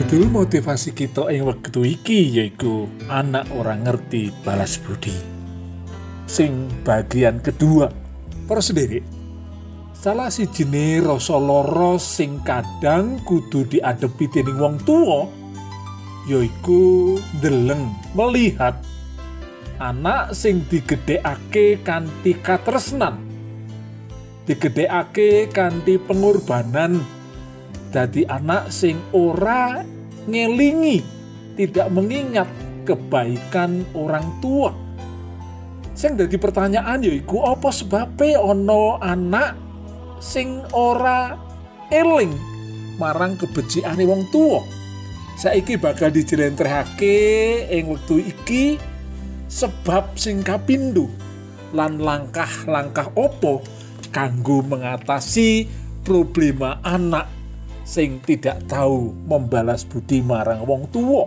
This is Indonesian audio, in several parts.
Judul motivasi kita ing wektu iki yaiku anak orang ngerti balas budi. Sing bagian kedua, para sendiri. Salah si jenis rasa sing kadang kudu diadepi dening wong tua, yaiku deleng melihat anak sing digedhekake kanthi katresnan digedhekake kanthi pengorbanan dadi anak sing ora ngelingi tidak mengingat kebaikan orang tua. Sing dadi pertanyaan yaiku apa sebabnya ono anak sing ora eling marang kebejiane wong tua? Saiki bakal dijelentrehake ing wektu iki sebab sing kapindho lan langkah-langkah opo kanggo mengatasi problema anak sing tidak tahu membalas budi marang wong tua.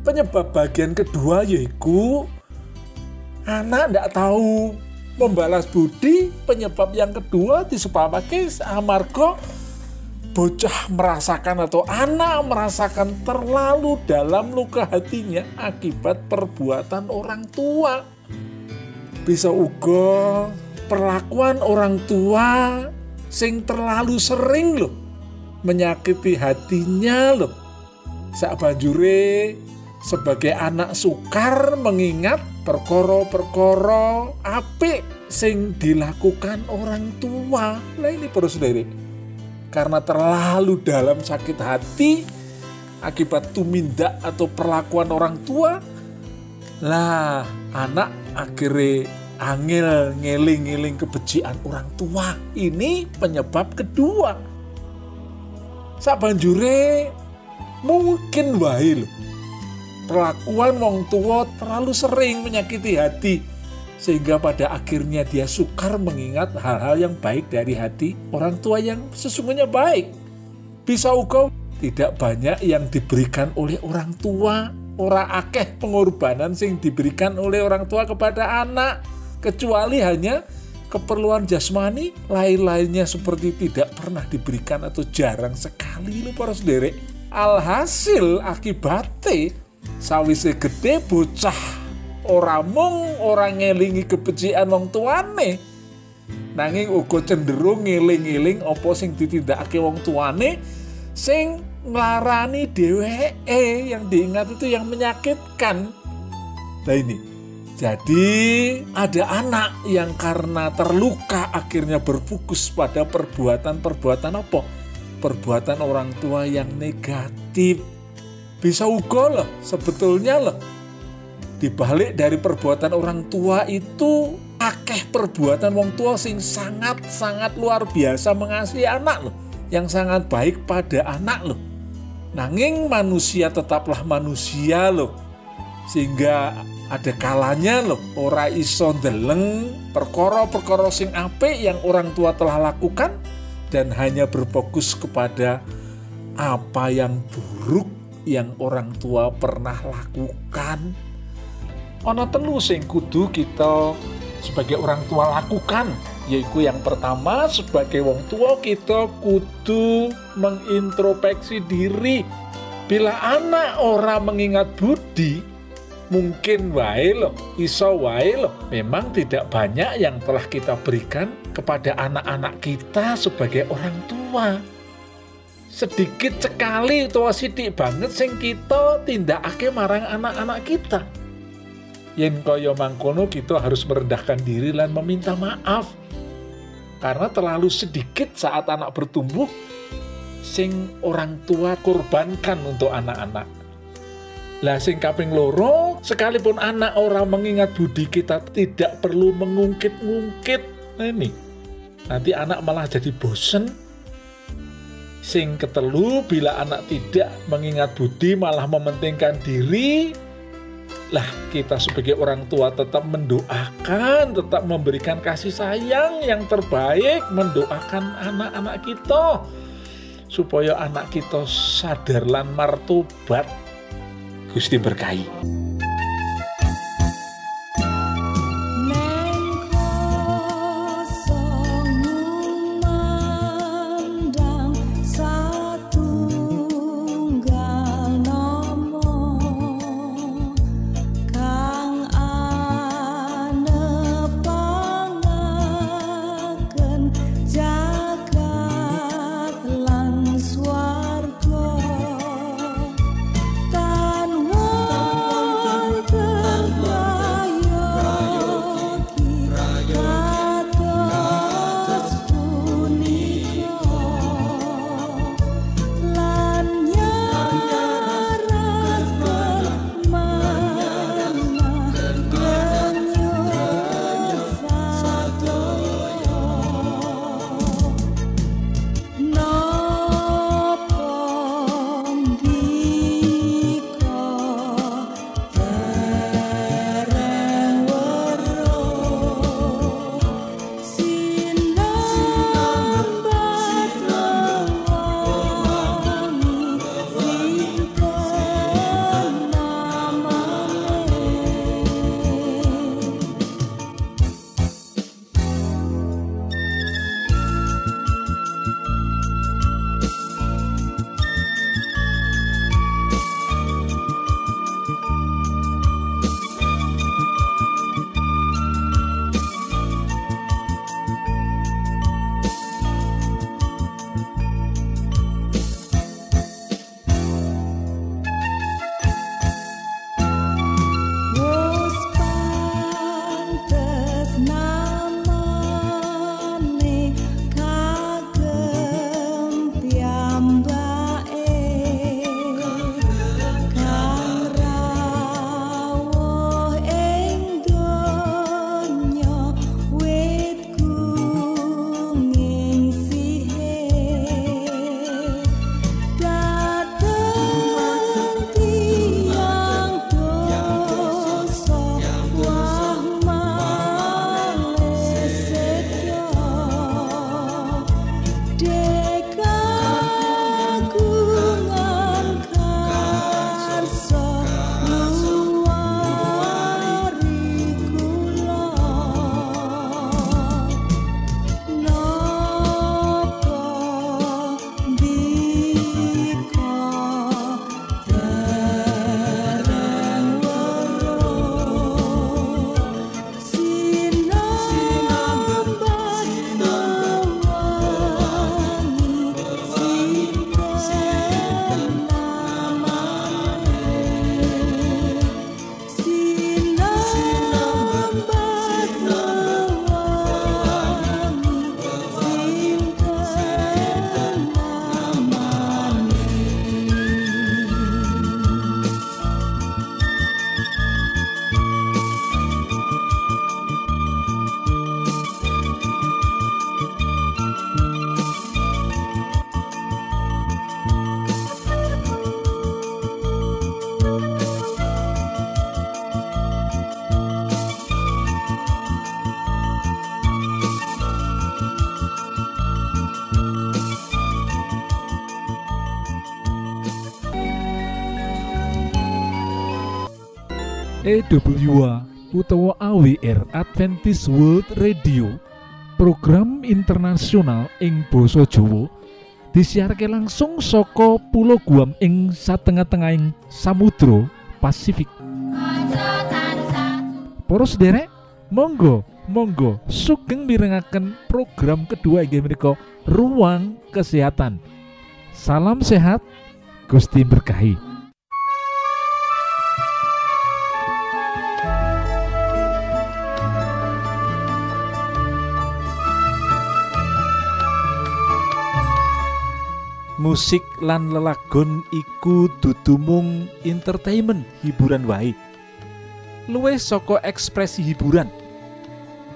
Penyebab bagian kedua yaitu anak tidak tahu membalas budi. Penyebab yang kedua disebabkan amarga bocah merasakan atau anak merasakan terlalu dalam luka hatinya akibat perbuatan orang tua. Bisa uga perlakuan orang tua sing terlalu sering loh menyakiti hatinya loh. Sak banjure sebagai anak sukar mengingat perkoro-perkoro apik sing dilakukan orang tua. Nah ini perlu sendiri. Karena terlalu dalam sakit hati akibat tumindak atau perlakuan orang tua, lah anak akhirnya angel ngeling-ngeling kebencian orang tua. Ini penyebab kedua sabanjure mungkin wae lho perlakuan wong tua terlalu sering menyakiti hati sehingga pada akhirnya dia sukar mengingat hal-hal yang baik dari hati orang tua yang sesungguhnya baik. Bisa uga tidak banyak yang diberikan oleh orang tua, ora akeh pengorbanan sing diberikan oleh orang tua kepada anak, kecuali hanya keperluan jasmani lain-lainnya seperti tidak pernah diberikan atau jarang sekali lo para sederek alhasil akibatnya sawise gede bocah. Ora mung ora ngelingi kebencian wong tuane. Nanging uga cenderung ngeling-eling apa sing ditindakake wong tuane sing nglarani dheweke. Yang diingat itu yang menyakitkan. Nah ini jadi ada anak yang karena terluka akhirnya berfokus pada perbuatan-perbuatan apa? Perbuatan orang tua yang negatif. Bisa uga loh, sebetulnya loh. Dibalik dari perbuatan orang tua itu akeh perbuatan wong tua sing sangat-sangat luar biasa mengasihi anak loh. Yang sangat baik pada anak loh. Nanging manusia tetaplah manusia loh. Sehingga ada kalanya loh ora iso ndeleng perkara-perkara sing apik yang orang tua telah lakukan dan hanya berfokus kepada apa yang buruk yang orang tua pernah lakukan. Ono telu sing kudu kita sebagai orang tua lakukan yaitu yang pertama sebagai wong tua kita kudu mengintrospeksi diri bila anak orang mengingat budi mungkin wae loh, iso wae loh. Memang tidak banyak yang telah kita berikan kepada anak-anak kita sebagai orang tua. Sedikit sekali tua sidik banget sing kita tindakake marang anak-anak kita. Yen kaya mangkono kita harus merendahkan diri dan meminta maaf. Karena terlalu sedikit saat anak bertumbuh sing orang tua korbankan untuk anak-anak lah sing kaping loro, sekalipun anak orang mengingat budi kita tidak perlu mengungkit-ungkit. Nah ini, nanti anak malah jadi bosen. Sing ketelu bila anak tidak mengingat budi malah mementingkan diri, lah kita sebagai orang tua tetap mendoakan, tetap memberikan kasih sayang yang terbaik, mendoakan anak-anak kita supaya anak kita sadar lan martobat Gusti berkahi. EWA utawa AWR Adventist World Radio. Program internasional ing Boso Jowo disiharke langsung soko pulau Guam ing satengah-tengahing Samudro Pasifik. Poros derek? Monggo Monggo. Sugeng mirengaken program kedua inggih menika ruang kesehatan. Salam sehat Gusti berkahi musik lan lelagon iku dudumung entertainment hiburan wae. Luwih saka ekspresi hiburan.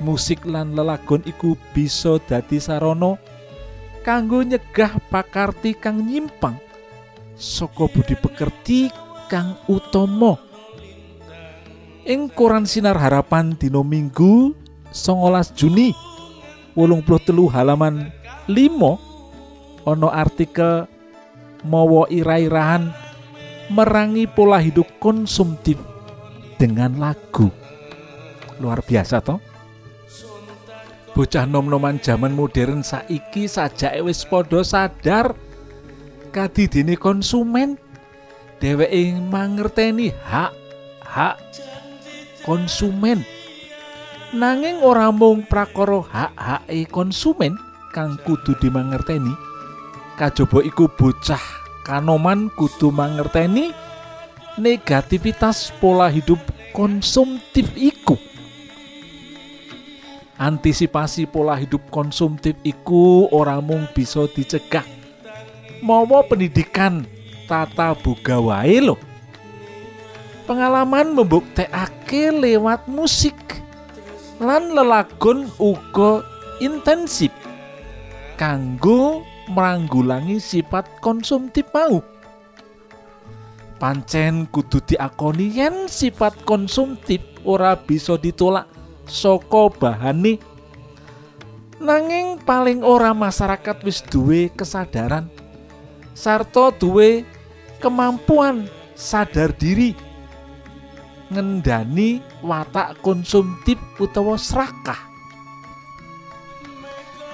Musik lan lelagon iku bisa dadi sarana kanggo nyegah pakarti kang nyimpang saka budi pekerti kang utama. Ing koran sinar harapan dino minggu 19 Juni wolung telu halaman 5 ono artikel mawa ira-irahan merangi pola hidup konsumtif dengan lagu. Luar biasa toh? Bocah nom-noman zaman modern saiki saja wis podo sadar kadidene konsumen. Dheweke mangerteni hak hak konsumen. Nanging ora mung prakara hak-hake konsumen kang kudu dimangerteni kajaba iku bocah kanoman kudu mangerteni negativitas pola hidup konsumtif iku. Antisipasi pola hidup konsumtif iku ora mung bisa dicegah. Mawa pendidikan tata buga wae lho. Pengalaman membuktekake lewat musik lan lelagon uga intensif kanggo meranggulangi sifat konsumtif mau. Pancen kudu diakoni yen sifat konsumtif ora bisa ditolak saka bahane. Nanging paling ora masyarakat wis duwe kesadaran sarta duwe kemampuan sadar diri ngendani watak konsumtif utawa serakah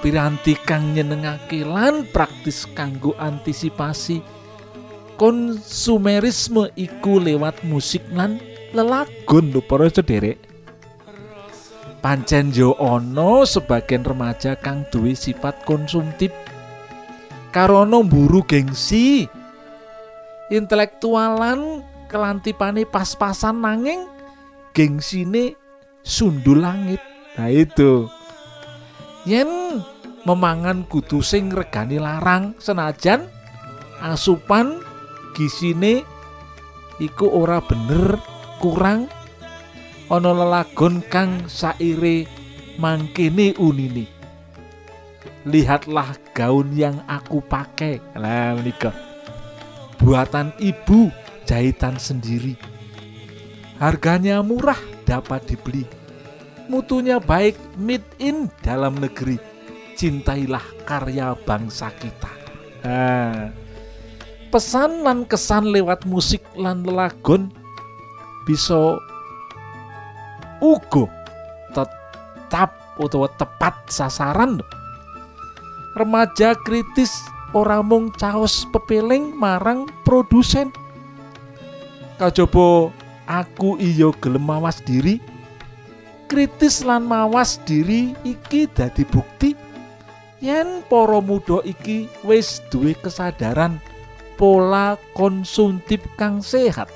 piranti kang nyenengake lan praktis kanggo antisipasi. Konsumerisme iku lewat musik lan lelagon lho para sederek. Pancen yo ana sebagian remaja kang duwe sifat konsumtif karono mburu gengsi intelektualan kelantipane pas-pasan nanging gengsine sundul langit. Nah itu yen memangan kudu sing regani larang senajan asupan gisine iku ora bener kurang ana lelagon kang saire mangkene unini lihatlah gaun yang aku pakai lah menikah buatan ibu jahitan sendiri. Harganya murah dapat dibeli. Mutunya baik made in dalam negeri. Cintailah karya bangsa kita. Nah, pesan lan kesan lewat musik lan lelagon bisa ugo tetap utawa tepat sasaran remaja kritis ora mung caos pepeling marang produsen kajaba aku iya gelem mawas diri kritis lan mawas diri iki dadi bukti yen para muda iki wis duwe kesadaran pola konsumtif kang sehat.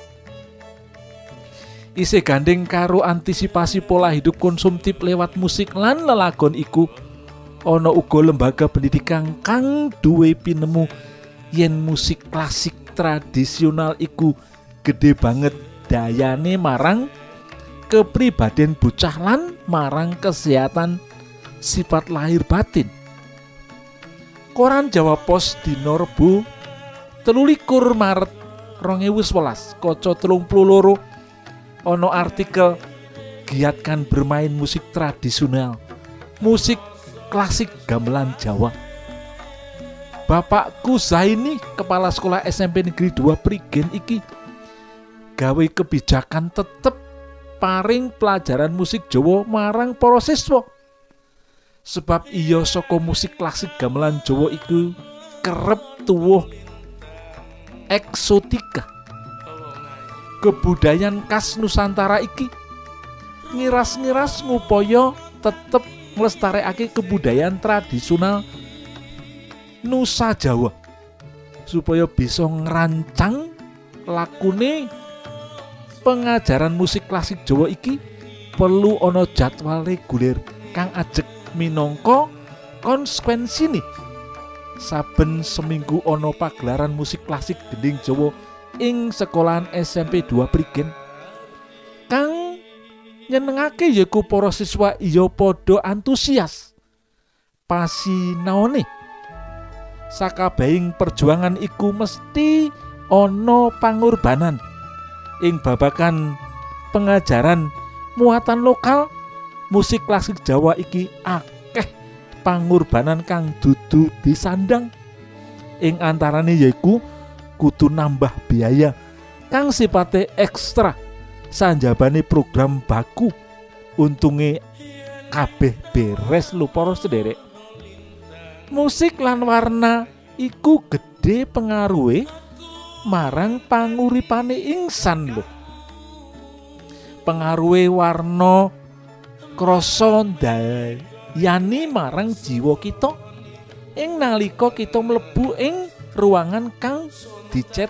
Isih gandeng karo antisipasi pola hidup konsumtif lewat musik lan lelagon iku ana uga lembaga pendidikan kang duwe pinemu yen musik klasik tradisional iku gede banget dayane marang kepribadian bocah lan marang kesehatan sifat lahir batin. Koran Jawa Pos di Norbu telulikur Maret 2011 koco telung loro ono artikel giatkan bermain musik tradisional musik klasik gamelan Jawa Bapakku Zaini kepala sekolah SMP Negeri 2 Prigen iki gawe kebijakan tetep paring pelajaran musik Jawa marang para siswa. Sebab iya saka musik klasik gamelan Jawa iku kerep tuwuh eksotika. Kebudayaan khas Nusantara iki ngiras-ngiras ngupaya tetep nglestarekake kebudayaan tradisional Nusa Jawa supaya bisa ngerancang lakune pengajaran musik klasik Jawa iki perlu ono jadwal reguler kang ajek konsekuensi nih. Saben seminggu ono pagelaran musik klasik gending Jawa ing sekolahan SMP 2 Prigen. Kang nyenengake yaiku para siswa iya padha antusias. Pasinaone sakabehing perjuangan iku mesti ana pangorbanan ing babakan pengajaran muatan lokal musik klasik Jawa iki akeh pangurbanan kang dudu disandang. Ing antarane yaiku kudu nambah biaya kang sipate ekstra sanjabane program baku. Untunge kabeh beres lu para sederek. Musik lan warna iku gede pengaruhe marang panguripane insan lho. Pengaruhe warna krasa yani marang jiwa kita ing nalika kita mlebu ing ruangan kang dicet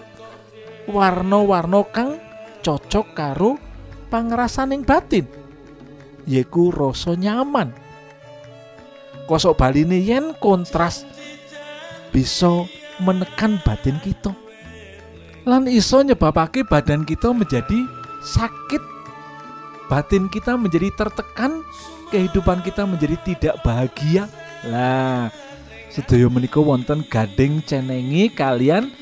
warna-warna kang cocok karo pangrasaning batin yaiku rasa nyaman. Kosok baline yen kontras bisa menekan batin kita lan iso nyebabake badan kita menjadi sakit. Batin kita menjadi tertekan. Kehidupan kita menjadi tidak bahagia. Lah sedaya menika wonten gading cenengi kalian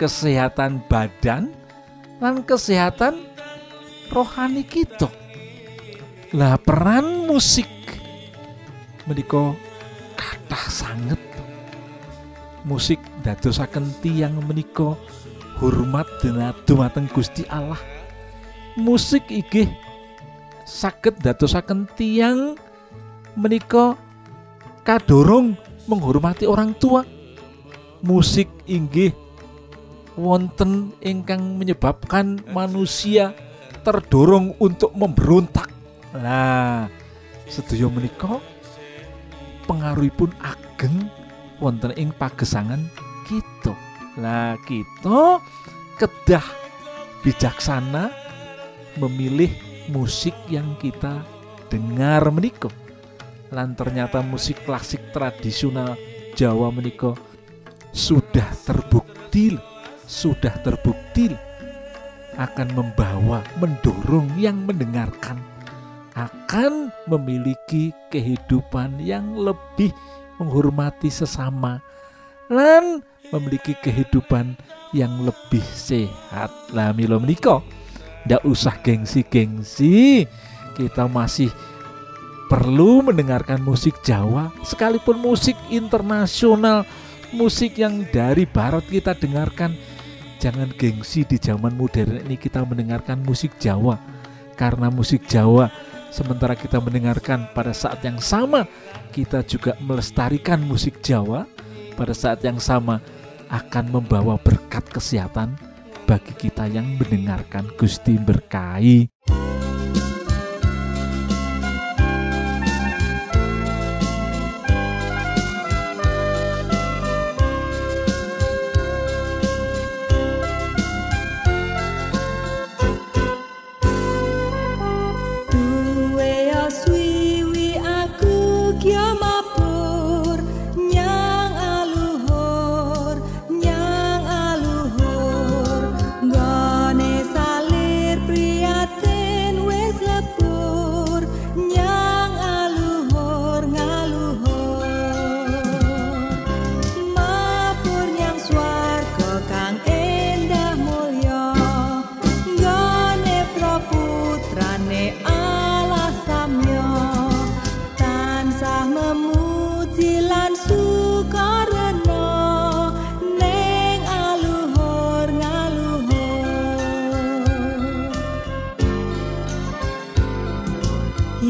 kesehatan badan lan kesehatan rohani kita. Lah peran musik menika kathah sanget. Musik dadosaken tiang menika hormat dumateng Gusti Allah. Musik inggih saged dadosaken tiang menika kadorong menghormati orang tua. Musik inggih wonten ingkang menyebabkan manusia terdorong untuk memberontak. Nah sedaya menika pengaruhipun ageng wonten ing pagesangan kita lah kita kedah bijaksana memilih musik yang kita dengar menika. Lan ternyata musik klasik tradisional Jawa menika sudah terbukti sudah terbukti akan membawa mendorong yang mendengarkan akan memiliki kehidupan yang lebih menghormati sesama lan memiliki kehidupan yang lebih sehat. Lah milo menika ndak usah gengsi-gengsi. Kita masih perlu mendengarkan musik Jawa sekalipun musik internasional musik yang dari barat kita dengarkan. Jangan gengsi di zaman modern ini kita mendengarkan musik Jawa karena musik Jawa sementara kita mendengarkan pada saat yang sama kita juga melestarikan musik Jawa pada saat yang sama akan membawa berkat kesehatan bagi kita yang mendengarkan Gusti berkahi.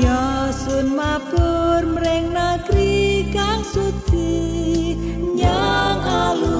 Yasun mapur mring nagri kang suci nyang alun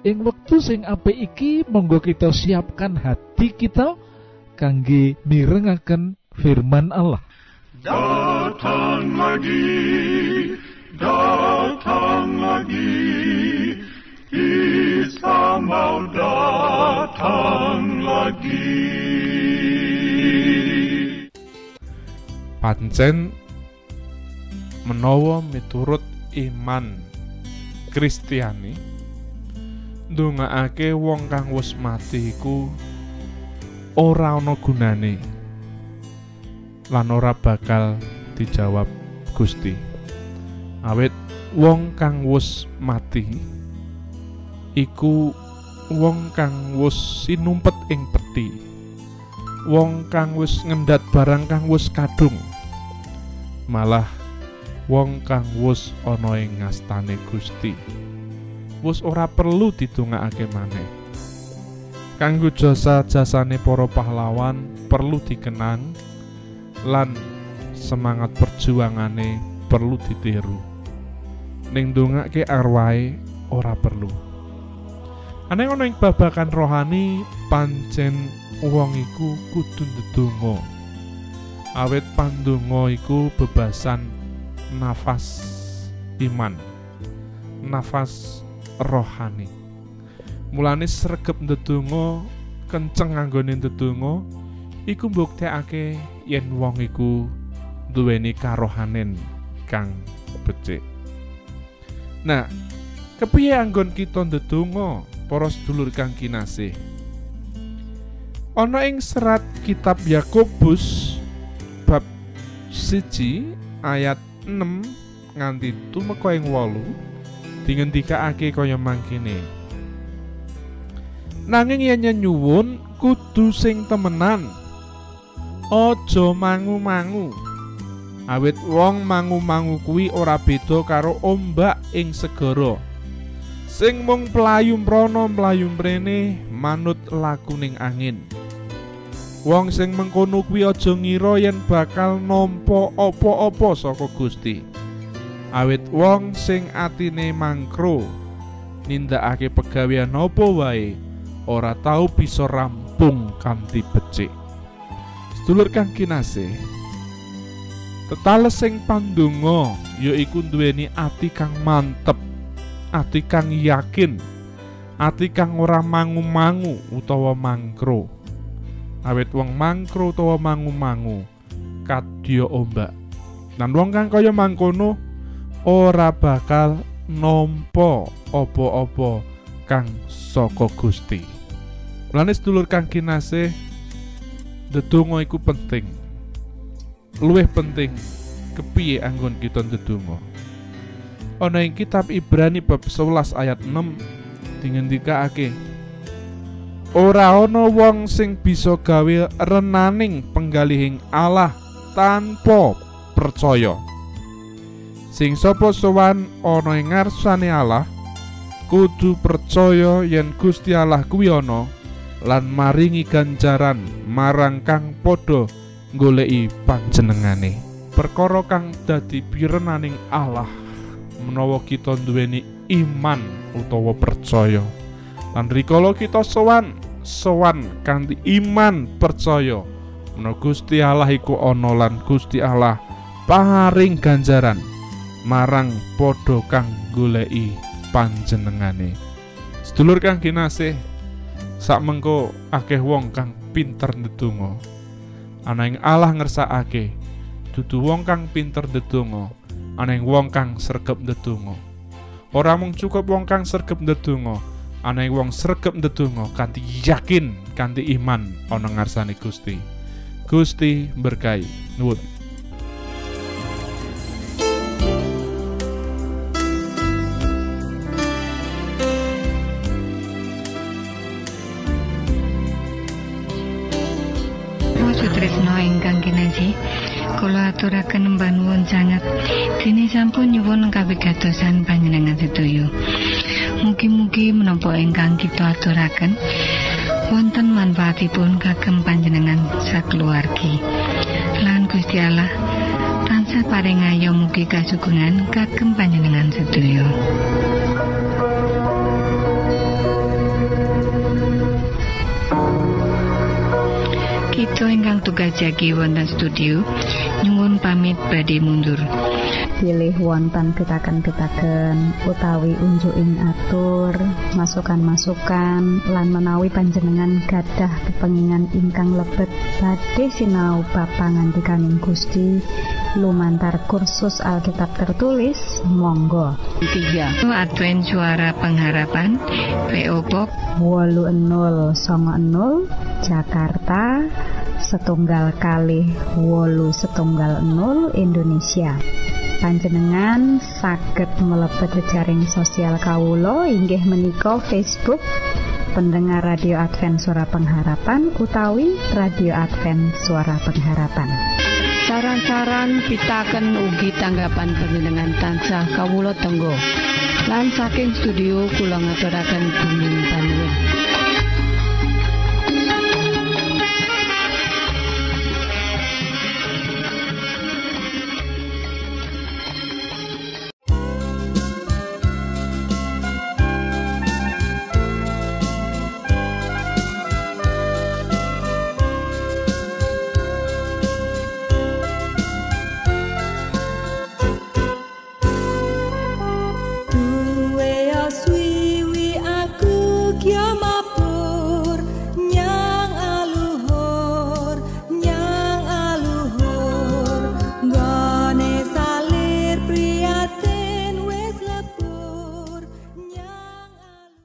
ing wektu sing apik iki monggo kita siapkan hati kita kangge mirengaken firman Allah Datang lagi, datang lagi, Isa mau datang lagi. pancen menawa miturut iman Kristiani ndongaake wong kang wis mati iku ora ana gunane lan ora bakal dijawab Gusti. Awit wong kang wis mati iku wong kang wis sinumpet ing peti wong kang wis ngendhat barang kang wis kadung malah wong kang wis ana ing ngastane Gusti wis ora perlu didongakake maneh kanggo jasa jasane para pahlawan perlu dikenang lan semangat perjuangane perlu ditiru ning dongake arwahe ora perlu Aneh ana ing babakan rohani pancen wong iku kudu ndedonga. Awit pandonga iku bebasan nafas iman. Nafas rohani. Mulane sregep ndedonga, kenceng anggone ndedonga iku mbuktekake yen wong iku duweni karohanen kang becik. Nah, kepiye anggon kita ndedonga para sedulur kang kinasih? Ana ing serat kitab Yakobus bab siji ayat 6 nganti tumeka ing 8 dingendikake kaya mangkene. Nanging yen nyuwun kudu sing temenan. Aja mangu-mangu. Awit wong mangu-mangu kuwi ora beda karo ombak ing segara. Sing mung pelayu mrono mlayu mrene manut lakuning angin. Wong sing mengkono kuwi aja ngira yen bakal nampa apa-apa saka Gusti. Awit wong sing atine mangkro nindakake pegawean apa wae ora tau bisa rampung kanthi becik. Sedulur kang kinasih, tetales sing pandonga yaiku duweni ati kang mantep, ati kang yakin, ati kang ora mangu-mangu utawa mangkro. Awit wong mangkro utawa mangu-mangu kadya ombak. Lan wong kang kaya mangkono ora bakal nampa apa-apa kang saka Gusti. Mulane sedulur kang kinasih ndedonga iku penting. Luwih penting kepiye anggon kita ndedonga. Ana ing kitab Ibrani bab 11 ayat 6 dingendikake Ora ana wong sing bisa gawe renaning penggalihing Allah tanpa percaya. Sing sapa sowan ana ing ngarsane Allah kudu percaya yen Gusti Allah kuwi ana lan maringi ganjaran marang kang padha goleki panjenengane. Perkara kang dadi pirenaning Allah menawa kita duweni iman utawa percaya. Lan rikala kita sowan, sowan kanthi iman percaya menawa Gusti Allah iku ana lan Gusti Allah paring ganjaran marang padha kang goleki panjenengane. Sedulur kang kinasih, sak mengko akeh wong kang pinter ndedonga. Ana ing Allah ngersakake, dudu wong kang pinter ndedonga, ana ing wong kang sregep ndedonga. Ora mung cukup wong kang sregep ndedonga, ana ing wong sregep ndedonga kanthi yakin, kanthi iman ana ngarsane Gusti. Gusti berkahi. Nuwun. Kula aturaken mbanuwun sanget. Dene sampun nyuwun kawigatosan panjenengan sedaya mugi-mugi menapa ingkang kita aturaken wonten manfaatipun kagem panjenengan sakeluargi lan Gusti Allah tansah paring ayo mugi kasugengan kagem panjenengan sedaya Kita ingkang tugas jagi wonten studio nyuwun pamit badhe mundur. pilih wonten pitaken-pitaken utawi unjuking atur masukan-masukan lan menawi panjenengan gadah kepengingan ingkang lebet badhe sinau bab pangantikaning Gusti. Lumantar kursus Alkitab tertulis monggo. 3 Advent suara pengharapan PO Box 80 Jakarta setunggal kali wolu setunggal 0 Indonesia. Panjenengan saged mlebet jejaring sosial kawulo inggih menika Facebook pendengar radio Advent suara pengharapan utawi radio Advent suara pengharapan. Saran-saran pitaken ugi tanggapan panjenengan tansah kawula tenggo. Lan saking studio kula ngaturaken bumi panuwun